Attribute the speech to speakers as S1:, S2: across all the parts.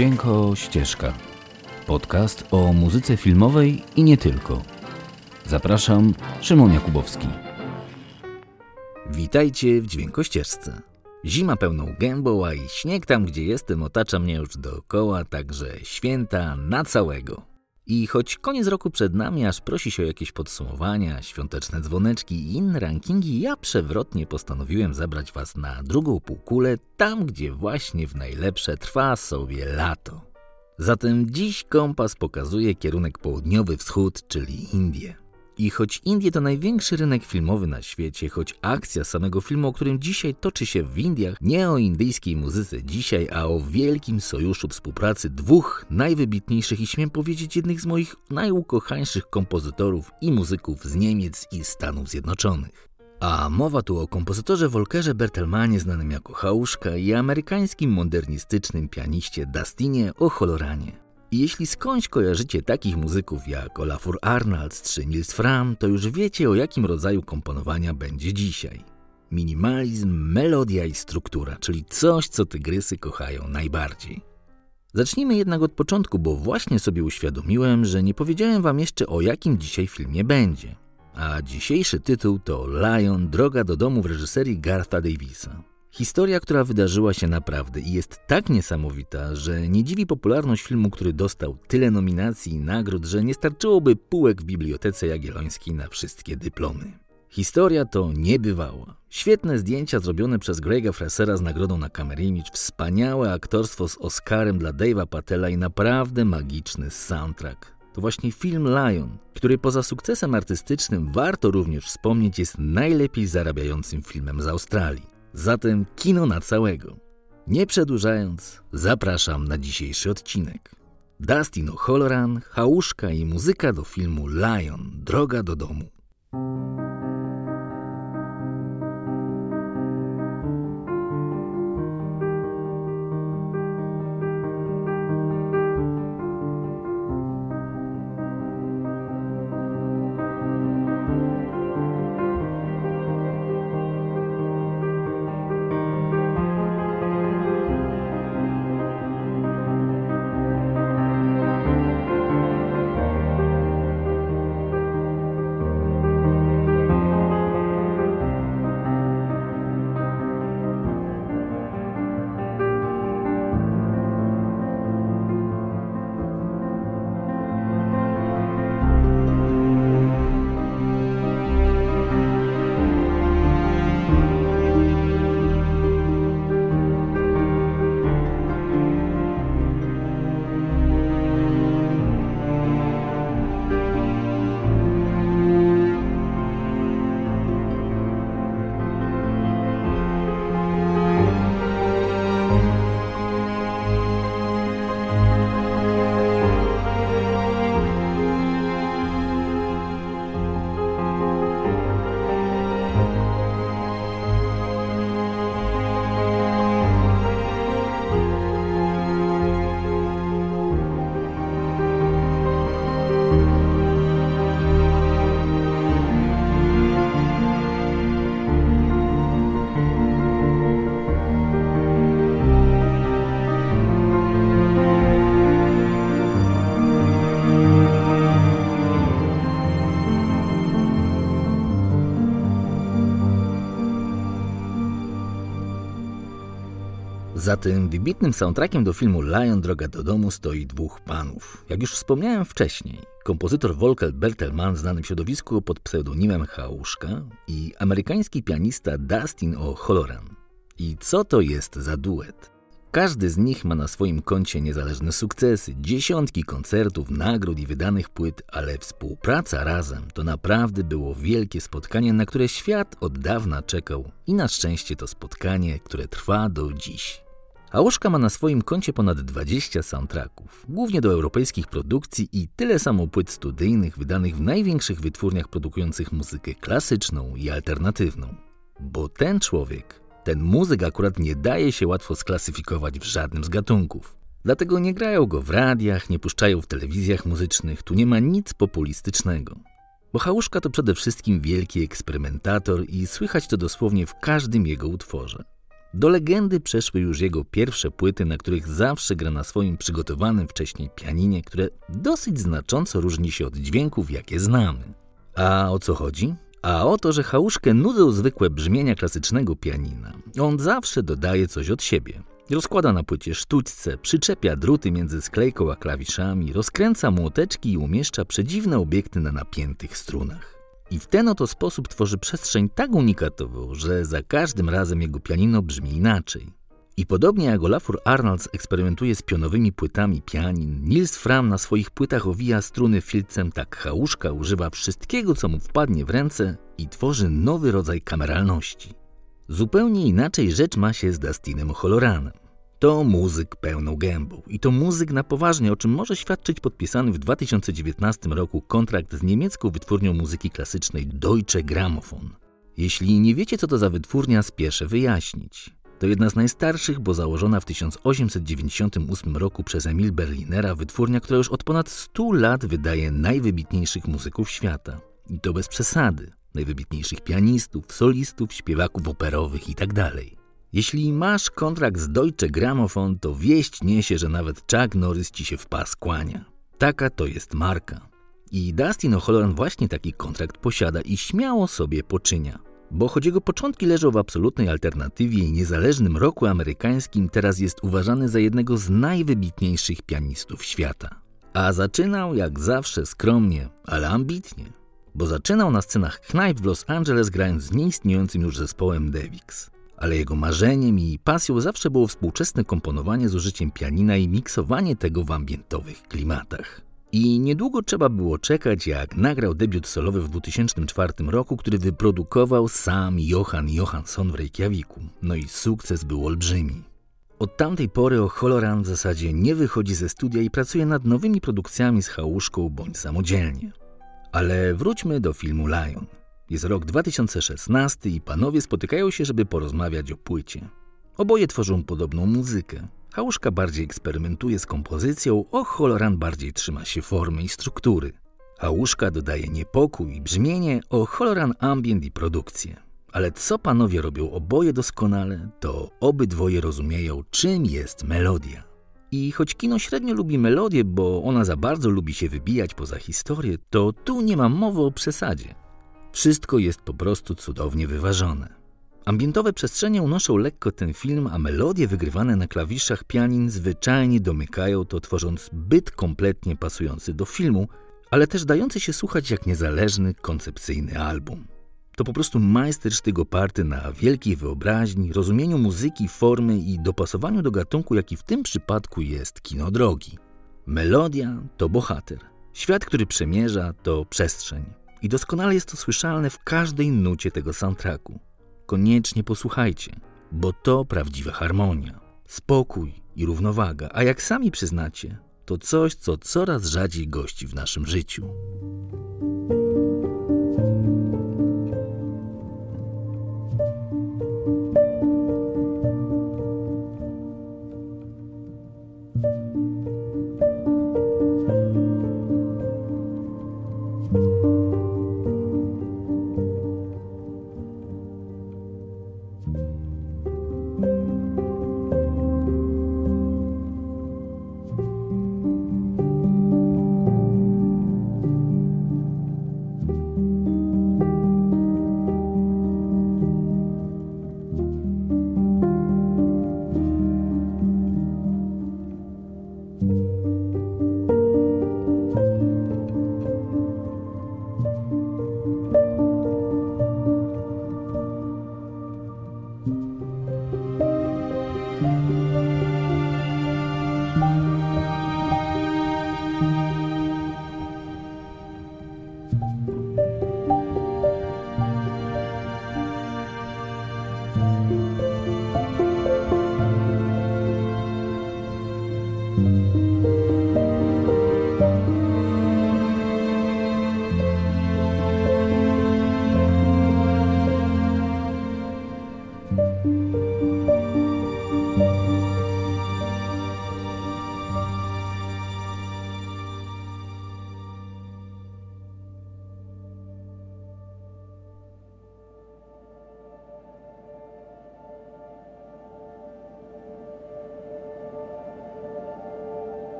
S1: Dźwięko Ścieżka. Podcast o muzyce filmowej i nie tylko. Zapraszam, Szymon Jakubowski.
S2: Witajcie w Dźwiękościeżce. Zima pełną gębą, a i śnieg tam, gdzie jestem, otacza mnie już dookoła, także święta na całego. I choć koniec roku przed nami, aż prosi się o jakieś podsumowania, świąteczne dzwoneczki i inne rankingi, ja przewrotnie postanowiłem zabrać Was na drugą półkulę, tam gdzie właśnie w najlepsze trwa sobie lato. Zatem dziś kompas pokazuje kierunek południowy wschód, czyli Indie. I choć Indie to największy rynek filmowy na świecie, choć akcja samego filmu, o którym dzisiaj toczy się w Indiach, nie o indyjskiej muzyce dzisiaj, a o wielkim sojuszu współpracy dwóch najwybitniejszych i śmiem powiedzieć jednych z moich najukochańszych kompozytorów i muzyków z Niemiec i Stanów Zjednoczonych. A mowa tu o kompozytorze Volkerze Bertelmanie znanym jako Hałuszka i amerykańskim modernistycznym pianiście Dustinie O'Holoranie. I jeśli skądś kojarzycie takich muzyków jak Olafur Arnalds czy Nils Fram, to już wiecie o jakim rodzaju komponowania będzie dzisiaj. Minimalizm, melodia i struktura, czyli coś, co tygrysy kochają najbardziej. Zacznijmy jednak od początku, bo właśnie sobie uświadomiłem, że nie powiedziałem wam jeszcze o jakim dzisiaj filmie będzie. A dzisiejszy tytuł to Lion Droga do domu w reżyserii Gartha Davisa. Historia, która wydarzyła się naprawdę i jest tak niesamowita, że nie dziwi popularność filmu, który dostał tyle nominacji i nagród, że nie starczyłoby półek w Bibliotece Jagiellońskiej na wszystkie dyplomy. Historia to niebywała. Świetne zdjęcia zrobione przez Grega Frasera z nagrodą na Kamerimicz, wspaniałe aktorstwo z Oscarem dla Dave'a Patella i naprawdę magiczny soundtrack. To właśnie film Lion, który poza sukcesem artystycznym warto również wspomnieć jest najlepiej zarabiającym filmem z Australii. Zatem kino na całego. Nie przedłużając, zapraszam na dzisiejszy odcinek. Dustin O'Halloran, Hałuszka i muzyka do filmu Lion – Droga do domu. Za tym wybitnym soundtrackiem do filmu Lion Droga do domu stoi dwóch panów. Jak już wspomniałem wcześniej, kompozytor Volker Bertelmann znany w środowisku pod pseudonimem Hałuszka i amerykański pianista Dustin O'Halloran. I co to jest za duet? Każdy z nich ma na swoim koncie niezależne sukcesy, dziesiątki koncertów, nagród i wydanych płyt, ale współpraca razem to naprawdę było wielkie spotkanie, na które świat od dawna czekał i na szczęście to spotkanie, które trwa do dziś. Ałuszka ma na swoim koncie ponad 20 soundtracków, głównie do europejskich produkcji i tyle samo płyt studyjnych wydanych w największych wytwórniach produkujących muzykę klasyczną i alternatywną. Bo ten człowiek, ten muzyk akurat nie daje się łatwo sklasyfikować w żadnym z gatunków. Dlatego nie grają go w radiach, nie puszczają w telewizjach muzycznych, tu nie ma nic populistycznego. Bo Hałuszka to przede wszystkim wielki eksperymentator i słychać to dosłownie w każdym jego utworze. Do legendy przeszły już jego pierwsze płyty, na których zawsze gra na swoim przygotowanym wcześniej pianinie, które dosyć znacząco różni się od dźwięków, jakie znamy. A o co chodzi? A o to, że Hałuszkę nudzą zwykłe brzmienia klasycznego pianina. On zawsze dodaje coś od siebie. Rozkłada na płycie sztućce, przyczepia druty między sklejką a klawiszami, rozkręca młoteczki i umieszcza przedziwne obiekty na napiętych strunach. I w ten oto sposób tworzy przestrzeń tak unikatową, że za każdym razem jego pianino brzmi inaczej. I podobnie jak Olafur Arnolds eksperymentuje z pionowymi płytami pianin, Nils Fram na swoich płytach owija struny filcem, tak Hałuszka używa wszystkiego, co mu wpadnie w ręce i tworzy nowy rodzaj kameralności. Zupełnie inaczej rzecz ma się z Dustinem Holoranem. To muzyk pełną gębą i to muzyk na poważnie, o czym może świadczyć podpisany w 2019 roku kontrakt z niemiecką wytwórnią muzyki klasycznej Deutsche Grammophon. Jeśli nie wiecie, co to za wytwórnia, spieszę wyjaśnić. To jedna z najstarszych, bo założona w 1898 roku przez Emil Berlinera wytwórnia, która już od ponad 100 lat wydaje najwybitniejszych muzyków świata. I to bez przesady. Najwybitniejszych pianistów, solistów, śpiewaków operowych itd. Jeśli masz kontrakt z Deutsche Grammophon, to wieść niesie, że nawet Chuck Norris ci się w pas kłania. Taka to jest marka. I Dustin O'Halloran właśnie taki kontrakt posiada i śmiało sobie poczynia. Bo choć jego początki leżą w absolutnej alternatywie i niezależnym roku amerykańskim, teraz jest uważany za jednego z najwybitniejszych pianistów świata. A zaczynał jak zawsze skromnie, ale ambitnie. Bo zaczynał na scenach knajp w Los Angeles grając z nieistniejącym już zespołem Devix. Ale jego marzeniem i pasją zawsze było współczesne komponowanie z użyciem pianina i miksowanie tego w ambientowych klimatach. I niedługo trzeba było czekać, jak nagrał debiut solowy w 2004 roku, który wyprodukował sam Johan Johansson w Reykjaviku. No i sukces był olbrzymi. Od tamtej pory O'Halloran w zasadzie nie wychodzi ze studia i pracuje nad nowymi produkcjami z chałuszką bądź samodzielnie. Ale wróćmy do filmu Lion. Jest rok 2016 i panowie spotykają się, żeby porozmawiać o płycie. Oboje tworzą podobną muzykę. Hałuszka bardziej eksperymentuje z kompozycją, o Holoran bardziej trzyma się formy i struktury. Hałuszka dodaje niepokój i brzmienie, o Holoran ambient i produkcję. Ale co panowie robią oboje doskonale, to obydwoje rozumieją, czym jest melodia. I choć kino średnio lubi melodię, bo ona za bardzo lubi się wybijać poza historię, to tu nie ma mowy o przesadzie. Wszystko jest po prostu cudownie wyważone. Ambientowe przestrzenie unoszą lekko ten film, a melodie wygrywane na klawiszach pianin zwyczajnie domykają to, tworząc byt kompletnie pasujący do filmu, ale też dający się słuchać jak niezależny, koncepcyjny album. To po prostu majstersztyk oparty na wielkiej wyobraźni, rozumieniu muzyki, formy i dopasowaniu do gatunku, jaki w tym przypadku jest kino drogi. Melodia to bohater. Świat, który przemierza, to przestrzeń. I doskonale jest to słyszalne w każdej nucie tego soundtracku koniecznie posłuchajcie, bo to prawdziwa harmonia, spokój i równowaga, a jak sami przyznacie, to coś, co coraz rzadziej gości w naszym życiu.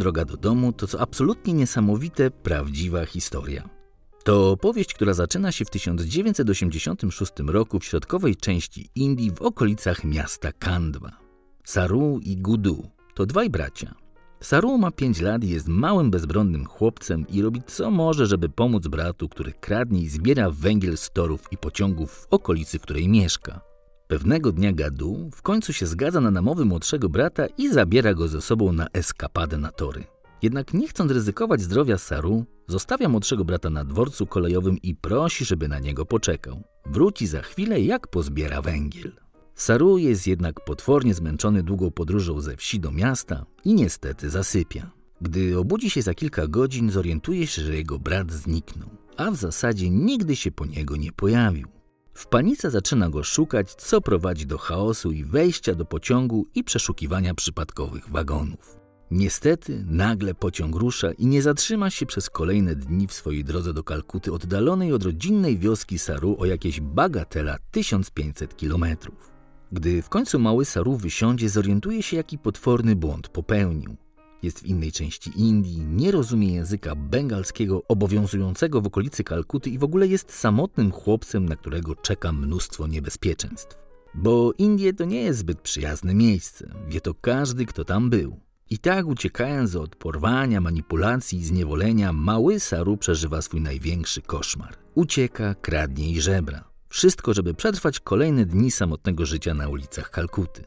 S2: Droga do domu to co absolutnie niesamowite, prawdziwa historia. To opowieść, która zaczyna się w 1986 roku w środkowej części Indii w okolicach miasta Kandwa. Saru i Gudu to dwaj bracia. Saru ma 5 lat i jest małym, bezbronnym chłopcem i robi co może, żeby pomóc bratu, który kradnie i zbiera węgiel z torów i pociągów w okolicy, w której mieszka. Pewnego dnia Gadu w końcu się zgadza na namowy młodszego brata i zabiera go ze sobą na eskapadę na tory. Jednak nie chcąc ryzykować zdrowia Saru, zostawia młodszego brata na dworcu kolejowym i prosi, żeby na niego poczekał. Wróci za chwilę, jak pozbiera węgiel. Saru jest jednak potwornie zmęczony długą podróżą ze wsi do miasta i niestety zasypia. Gdy obudzi się za kilka godzin, zorientuje się, że jego brat zniknął, a w zasadzie nigdy się po niego nie pojawił. W panice zaczyna go szukać, co prowadzi do chaosu i wejścia do pociągu i przeszukiwania przypadkowych wagonów. Niestety, nagle pociąg rusza i nie zatrzyma się przez kolejne dni w swojej drodze do Kalkuty, oddalonej od rodzinnej wioski Saru o jakieś bagatela 1500 kilometrów. Gdy w końcu mały Saru wysiądzie, zorientuje się, jaki potworny błąd popełnił. Jest w innej części Indii, nie rozumie języka bengalskiego obowiązującego w okolicy Kalkuty i w ogóle jest samotnym chłopcem, na którego czeka mnóstwo niebezpieczeństw. Bo Indie to nie jest zbyt przyjazne miejsce, wie to każdy, kto tam był. I tak uciekając od porwania, manipulacji i zniewolenia, mały Saru przeżywa swój największy koszmar. Ucieka, kradnie i żebra. Wszystko, żeby przetrwać kolejne dni samotnego życia na ulicach Kalkuty.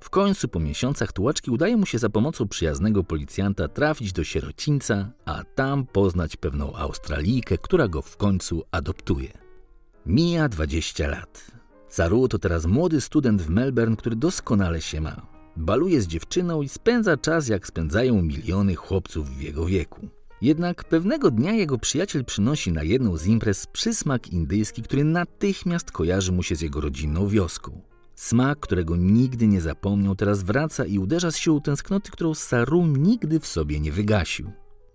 S2: W końcu po miesiącach tułaczki udaje mu się za pomocą przyjaznego policjanta trafić do sierocińca, a tam poznać pewną Australijkę, która go w końcu adoptuje. Mija 20 lat. Saru to teraz młody student w Melbourne, który doskonale się ma. Baluje z dziewczyną i spędza czas jak spędzają miliony chłopców w jego wieku. Jednak pewnego dnia jego przyjaciel przynosi na jedną z imprez przysmak indyjski, który natychmiast kojarzy mu się z jego rodzinną wioską. Smak, którego nigdy nie zapomniał, teraz wraca i uderza z siłą tęsknoty, którą Saru nigdy w sobie nie wygasił.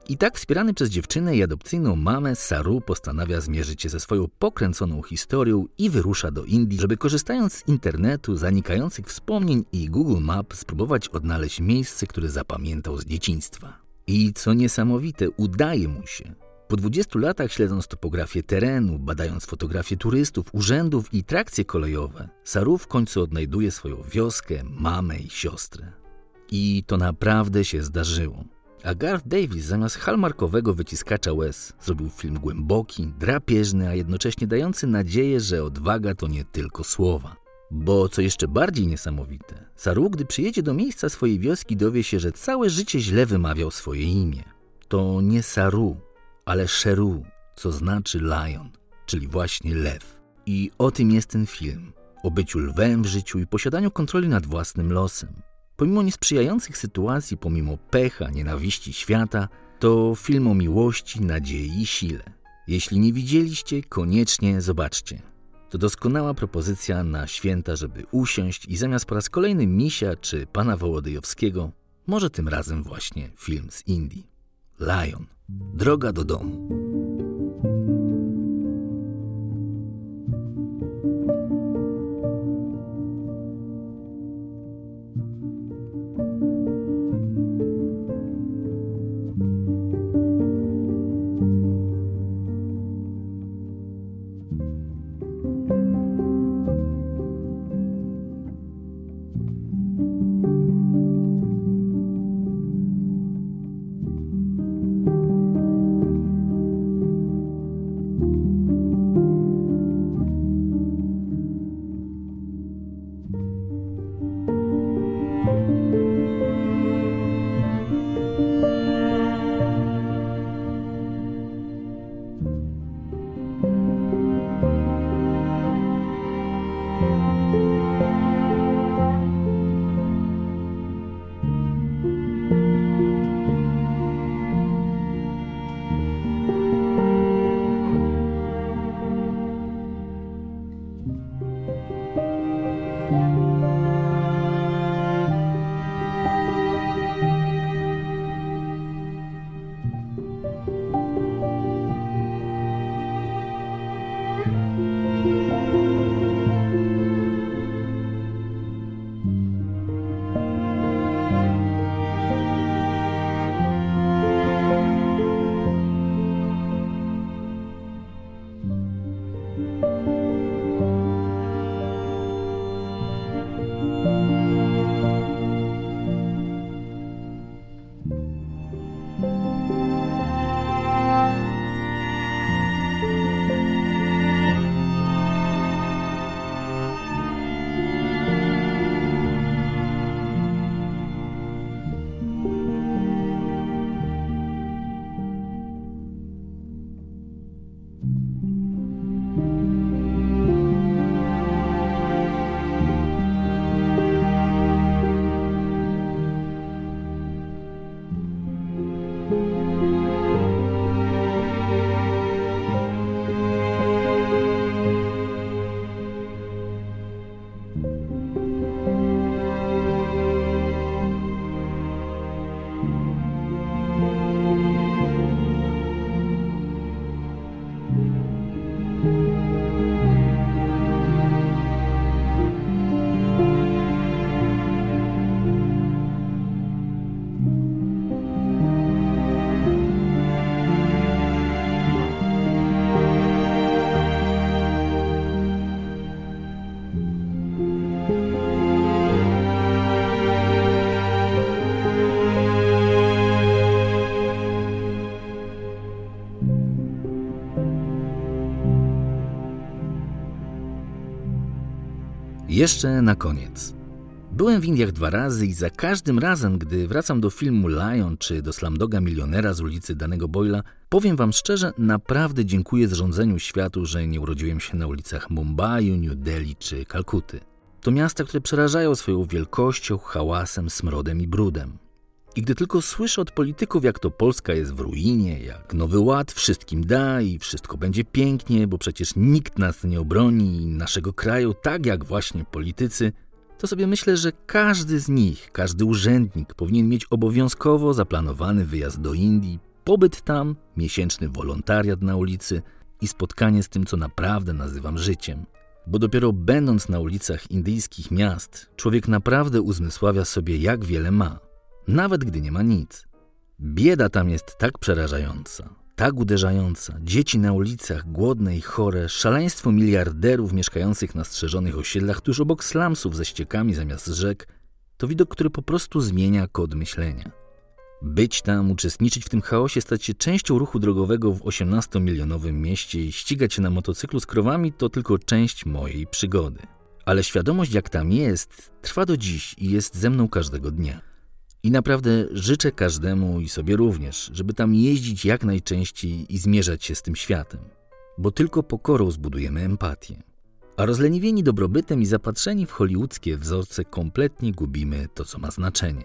S2: I tak wspierany przez dziewczynę i adopcyjną mamę, Saru postanawia zmierzyć się ze swoją pokręconą historią i wyrusza do Indii, żeby korzystając z internetu, zanikających wspomnień i Google Map spróbować odnaleźć miejsce, które zapamiętał z dzieciństwa. I co niesamowite, udaje mu się. Po 20 latach śledząc topografię terenu, badając fotografie turystów, urzędów i trakcje kolejowe, Saru w końcu odnajduje swoją wioskę, mamę i siostrę. I to naprawdę się zdarzyło. A Garth Davis zamiast hallmarkowego wyciskacza łez zrobił film głęboki, drapieżny, a jednocześnie dający nadzieję, że odwaga to nie tylko słowa. Bo co jeszcze bardziej niesamowite, Saru, gdy przyjedzie do miejsca swojej wioski, dowie się, że całe życie źle wymawiał swoje imię. To nie Saru, ale Sheru, co znaczy lion, czyli właśnie lew. I o tym jest ten film. O byciu lwem w życiu i posiadaniu kontroli nad własnym losem. Pomimo niesprzyjających sytuacji, pomimo pecha, nienawiści świata, to film o miłości, nadziei i sile. Jeśli nie widzieliście, koniecznie zobaczcie. To doskonała propozycja na święta, żeby usiąść i zamiast po raz kolejny misia czy pana Wołodyjowskiego, może tym razem właśnie film z Indii. Lion. Droga do domu. Jeszcze na koniec. Byłem w Indiach dwa razy i za każdym razem, gdy wracam do filmu Lion czy do Slamdoga Milionera z ulicy danego Boyla, powiem wam szczerze, naprawdę dziękuję zrządzeniu światu, że nie urodziłem się na ulicach Mumbai, New Delhi czy Kalkuty. To miasta, które przerażają swoją wielkością, hałasem, smrodem i brudem. I gdy tylko słyszę od polityków, jak to Polska jest w ruinie, jak Nowy Ład wszystkim da i wszystko będzie pięknie, bo przecież nikt nas nie obroni naszego kraju, tak jak właśnie politycy, to sobie myślę, że każdy z nich, każdy urzędnik powinien mieć obowiązkowo zaplanowany wyjazd do Indii, pobyt tam, miesięczny wolontariat na ulicy i spotkanie z tym, co naprawdę nazywam życiem. Bo dopiero będąc na ulicach indyjskich miast, człowiek naprawdę uzmysławia sobie, jak wiele ma, nawet gdy nie ma nic. Bieda tam jest tak przerażająca, tak uderzająca. Dzieci na ulicach, głodne i chore, szaleństwo miliarderów mieszkających na strzeżonych osiedlach tuż obok slumsów ze ściekami zamiast rzek, to widok, który po prostu zmienia kod myślenia. Być tam, uczestniczyć w tym chaosie, stać się częścią ruchu drogowego w 18-milionowym mieście i ścigać się na motocyklu z krowami to tylko część mojej przygody. Ale świadomość, jak tam jest, trwa do dziś i jest ze mną każdego dnia. I naprawdę życzę każdemu i sobie również, żeby tam jeździć jak najczęściej i zmierzać się z tym światem, bo tylko pokorą zbudujemy empatię. A rozleniwieni dobrobytem i zapatrzeni w hollywoodzkie wzorce kompletnie gubimy to, co ma znaczenie.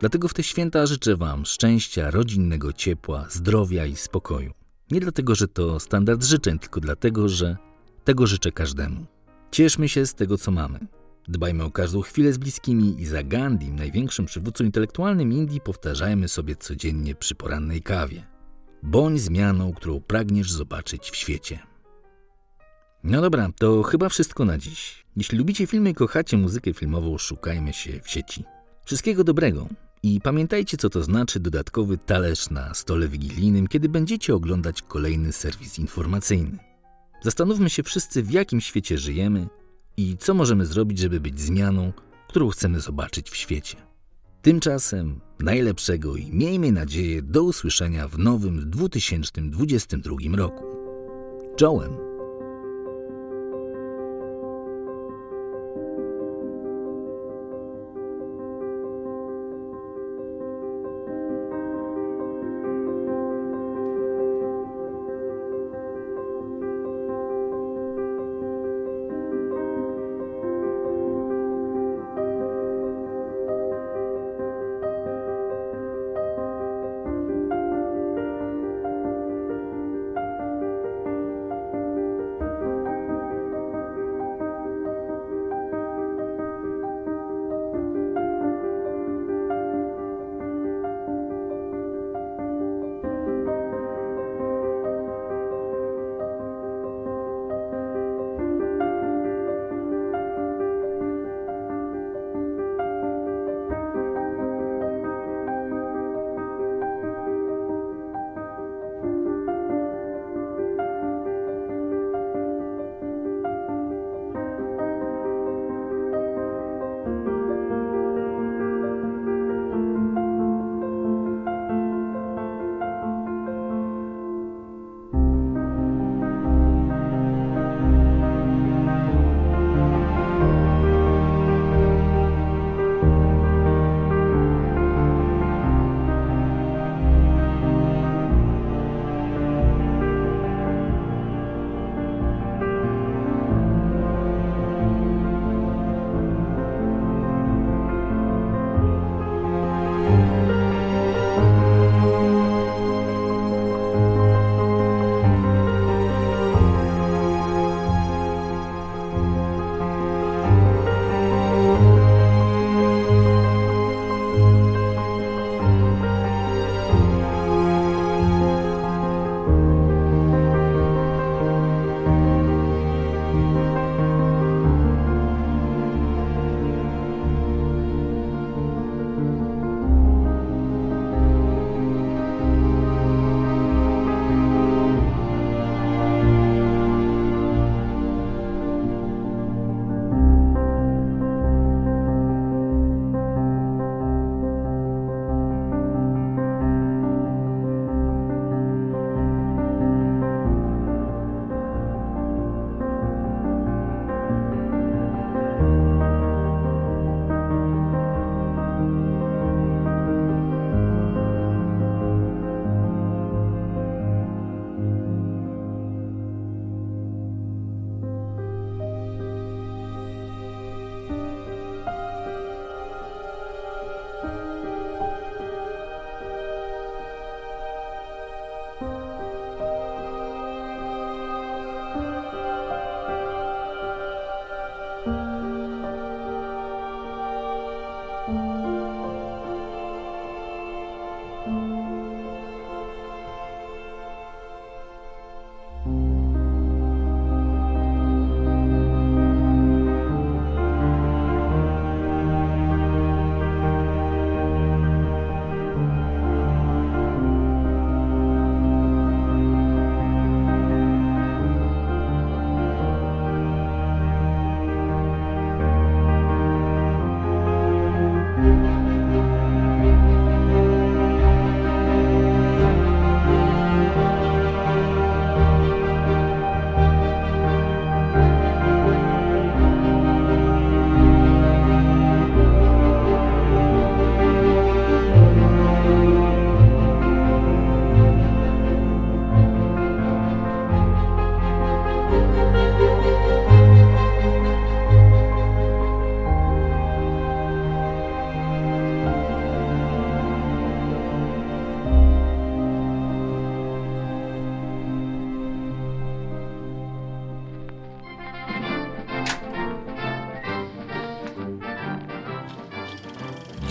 S2: Dlatego w te święta życzę Wam szczęścia, rodzinnego ciepła, zdrowia i spokoju. Nie dlatego, że to standard życzeń, tylko dlatego, że tego życzę każdemu. Cieszmy się z tego, co mamy. Dbajmy o każdą chwilę z bliskimi i za Gandhi, największym przywódcą intelektualnym Indii, powtarzajmy sobie codziennie przy porannej kawie. Bądź zmianą, którą pragniesz zobaczyć w świecie. No dobra, to chyba wszystko na dziś. Jeśli lubicie filmy i kochacie muzykę filmową, szukajmy się w sieci. Wszystkiego dobrego i pamiętajcie, co to znaczy dodatkowy talerz na stole wigilijnym, kiedy będziecie oglądać kolejny serwis informacyjny. Zastanówmy się wszyscy, w jakim świecie żyjemy i co możemy zrobić, żeby być zmianą, którą chcemy zobaczyć w świecie. Tymczasem najlepszego i miejmy nadzieję do usłyszenia w nowym 2022 roku. Czołem!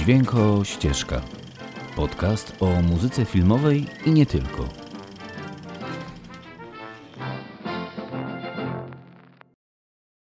S1: Dźwięko Ścieżka. Podcast o muzyce filmowej i nie tylko.